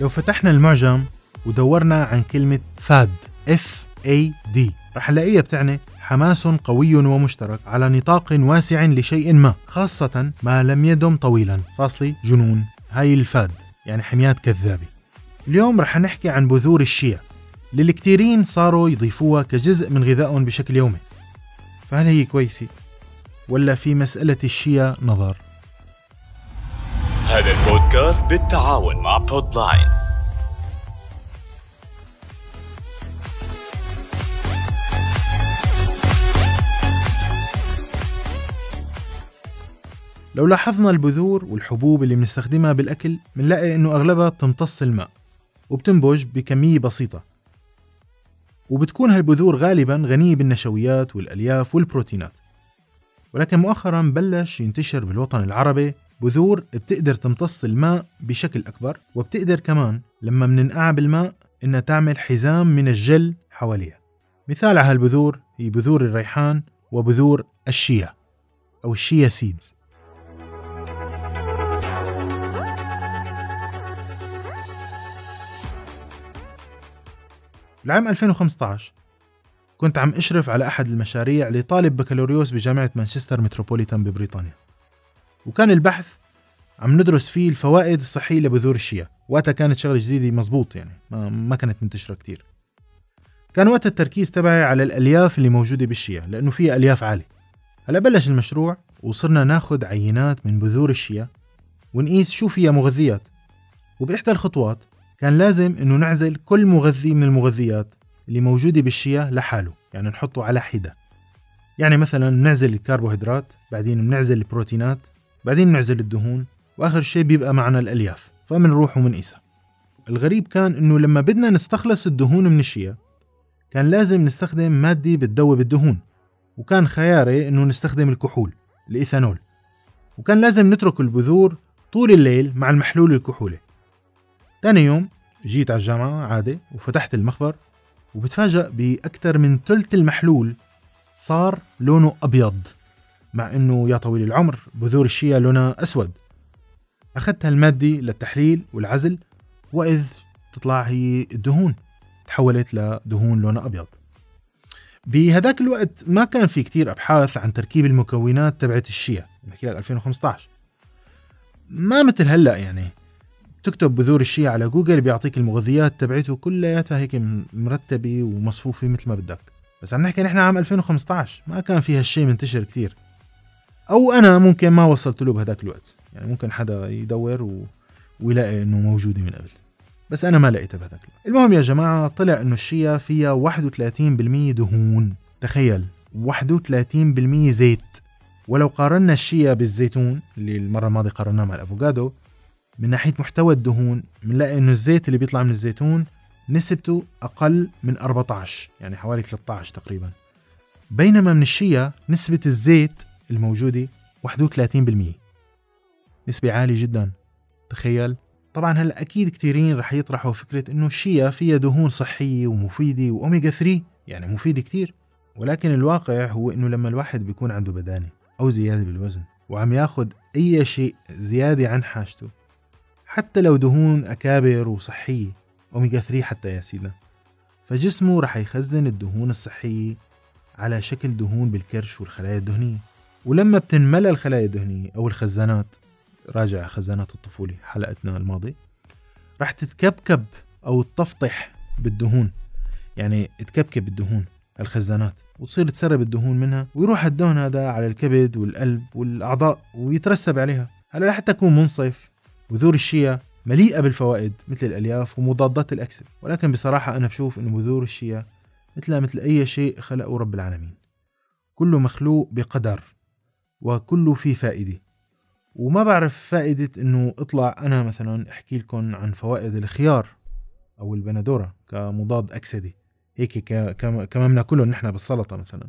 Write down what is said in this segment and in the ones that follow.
لو فتحنا المعجم ودورنا عن كلمة فاد F A D رح نلاقيها بتعني حماس قوي ومشترك على نطاق واسع لشيء ما خاصة ما لم يدم طويلا فاصلي جنون هاي الفاد يعني حميات كذابة اليوم رح نحكي عن بذور الشيا اللي الكثيرين صاروا يضيفوها كجزء من غذائهم بشكل يومي فهل هي كويسة؟ ولا في مسألة الشيا نظر؟ هذا البودكاست بالتعاون مع بودلاين لو لاحظنا البذور والحبوب اللي بنستخدمها بالأكل بنلاقي إنه أغلبها بتمتص الماء وبتنبج بكمية بسيطة. وبتكون هالبذور غالبا غنية بالنشويات والألياف والبروتينات. ولكن مؤخرا بلش ينتشر بالوطن العربي بذور بتقدر تمتص الماء بشكل أكبر وبتقدر كمان لما مننقعها بالماء إنها تعمل حزام من الجل حواليها. مثال على هالبذور هي بذور الريحان وبذور الشيا أو الشيا سيدز العام 2015 كنت عم أشرف على أحد المشاريع لطالب بكالوريوس بجامعة مانشستر متروبوليتان ببريطانيا. وكان البحث عم ندرس فيه الفوائد الصحية لبذور الشيا. وقتها كانت شغلة جديدة مزبوط يعني ما, ما كانت منتشرة كتير. كان وقت التركيز تبعي على الألياف اللي موجودة بالشيا لأنه فيها ألياف عالية. هلا بلش المشروع وصرنا ناخد عينات من بذور الشيا ونقيس شو فيها مغذيات. وبإحدى الخطوات كان لازم إنه نعزل كل مغذي من المغذيات اللي موجودة بالشيا لحاله يعني نحطه على حدة. يعني مثلا نعزل الكربوهيدرات بعدين بنعزل البروتينات بعدين نعزل الدهون وآخر شيء بيبقى معنا الألياف فمنروح ومنقيسها الغريب كان إنه لما بدنا نستخلص الدهون من الشيا كان لازم نستخدم مادة بتذوب الدهون وكان خياري إنه نستخدم الكحول الإيثانول. وكان لازم نترك البذور طول الليل مع المحلول الكحولي. تاني يوم جيت على الجامعة عادي وفتحت المخبر وبتفاجأ بأكثر من ثلث المحلول صار لونه أبيض. مع أنه يا طويل العمر بذور الشيا لونها أسود. أخذت هالمادة للتحليل والعزل وإذ تطلع هي الدهون. تحولت لدهون لونها أبيض. بهداك الوقت ما كان في كتير أبحاث عن تركيب المكونات تبعت الشيا. نحكي لك 2015 ما مثل هلأ يعني. تكتب بذور الشيا على جوجل بيعطيك المغذيات تبعته كلياتها هيك مرتبة ومصفوفة مثل ما بدك. بس عم نحكي نحن عام 2015 ما كان في هالشيء منتشر كثير أو أنا ممكن ما وصلت له بهداك الوقت. يعني ممكن حدا يدور و... ويلاقي إنه موجودة من قبل. بس أنا ما لقيتها بهداك الوقت. المهم يا جماعة طلع إنه الشيا فيها 31% دهون. تخيل 31% زيت. ولو قارنا الشيا بالزيتون اللي المرة الماضية قارناه مع الأفوكادو من ناحية محتوى الدهون بنلاقي إنه الزيت اللي بيطلع من الزيتون نسبته أقل من 14 يعني حوالي 13 تقريبا. بينما من الشيا نسبة الزيت الموجودة 31% نسبة عالية جدا. تخيل. طبعا هلأ أكيد كثيرين رح يطرحوا فكرة إنه الشيا فيها دهون صحية ومفيدة واوميجا 3 يعني مفيدة كتير. ولكن الواقع هو إنه لما الواحد بيكون عنده بدانة أو زيادة بالوزن وعم ياخد أي شيء زيادة عن حاجته حتى لو دهون أكابر وصحية أوميجا 3 حتى يا سيدنا فجسمه رح يخزن الدهون الصحية على شكل دهون بالكرش والخلايا الدهنية. ولما بتنملى الخلايا الدهنية أو الخزانات راجع خزانات الطفولة حلقتنا الماضية رح تتكبكب أو تطفطح بالدهون. يعني تكبكب الدهون الخزانات وتصير تسرب الدهون منها ويروح الدهن هذا على الكبد والقلب والأعضاء ويترسب عليها. هلا لحتى أكون منصف بذور الشيا مليئة بالفوائد مثل الألياف ومضادات الأكسدة. ولكن بصراحة أنا بشوف أن بذور الشيا مثلها مثل أي شيء خلقه رب العالمين. كله مخلوق بقدر. وكله فيه فائدة. وما بعرف فائدة أنه أطلع أنا مثلا أحكي لكم عن فوائد الخيار أو البندورة كمضاد أكسدة. هيك كما بناكله نحن بالسلطة مثلا.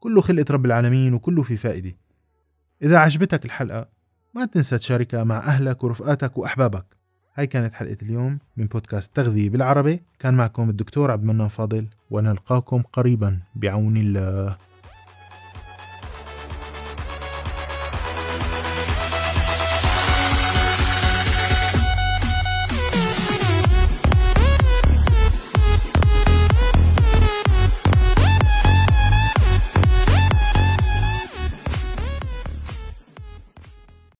كله خلقة رب العالمين وكله فيه فائدة. إذا عجبتك الحلقة ما تنسى تشاركها مع أهلك ورفقاتك وأحبابك. هاي كانت حلقة اليوم من بودكاست تغذية بالعربي. كان معكم الدكتور عبد المنان فاضل ونلقاكم قريبا بعون الله.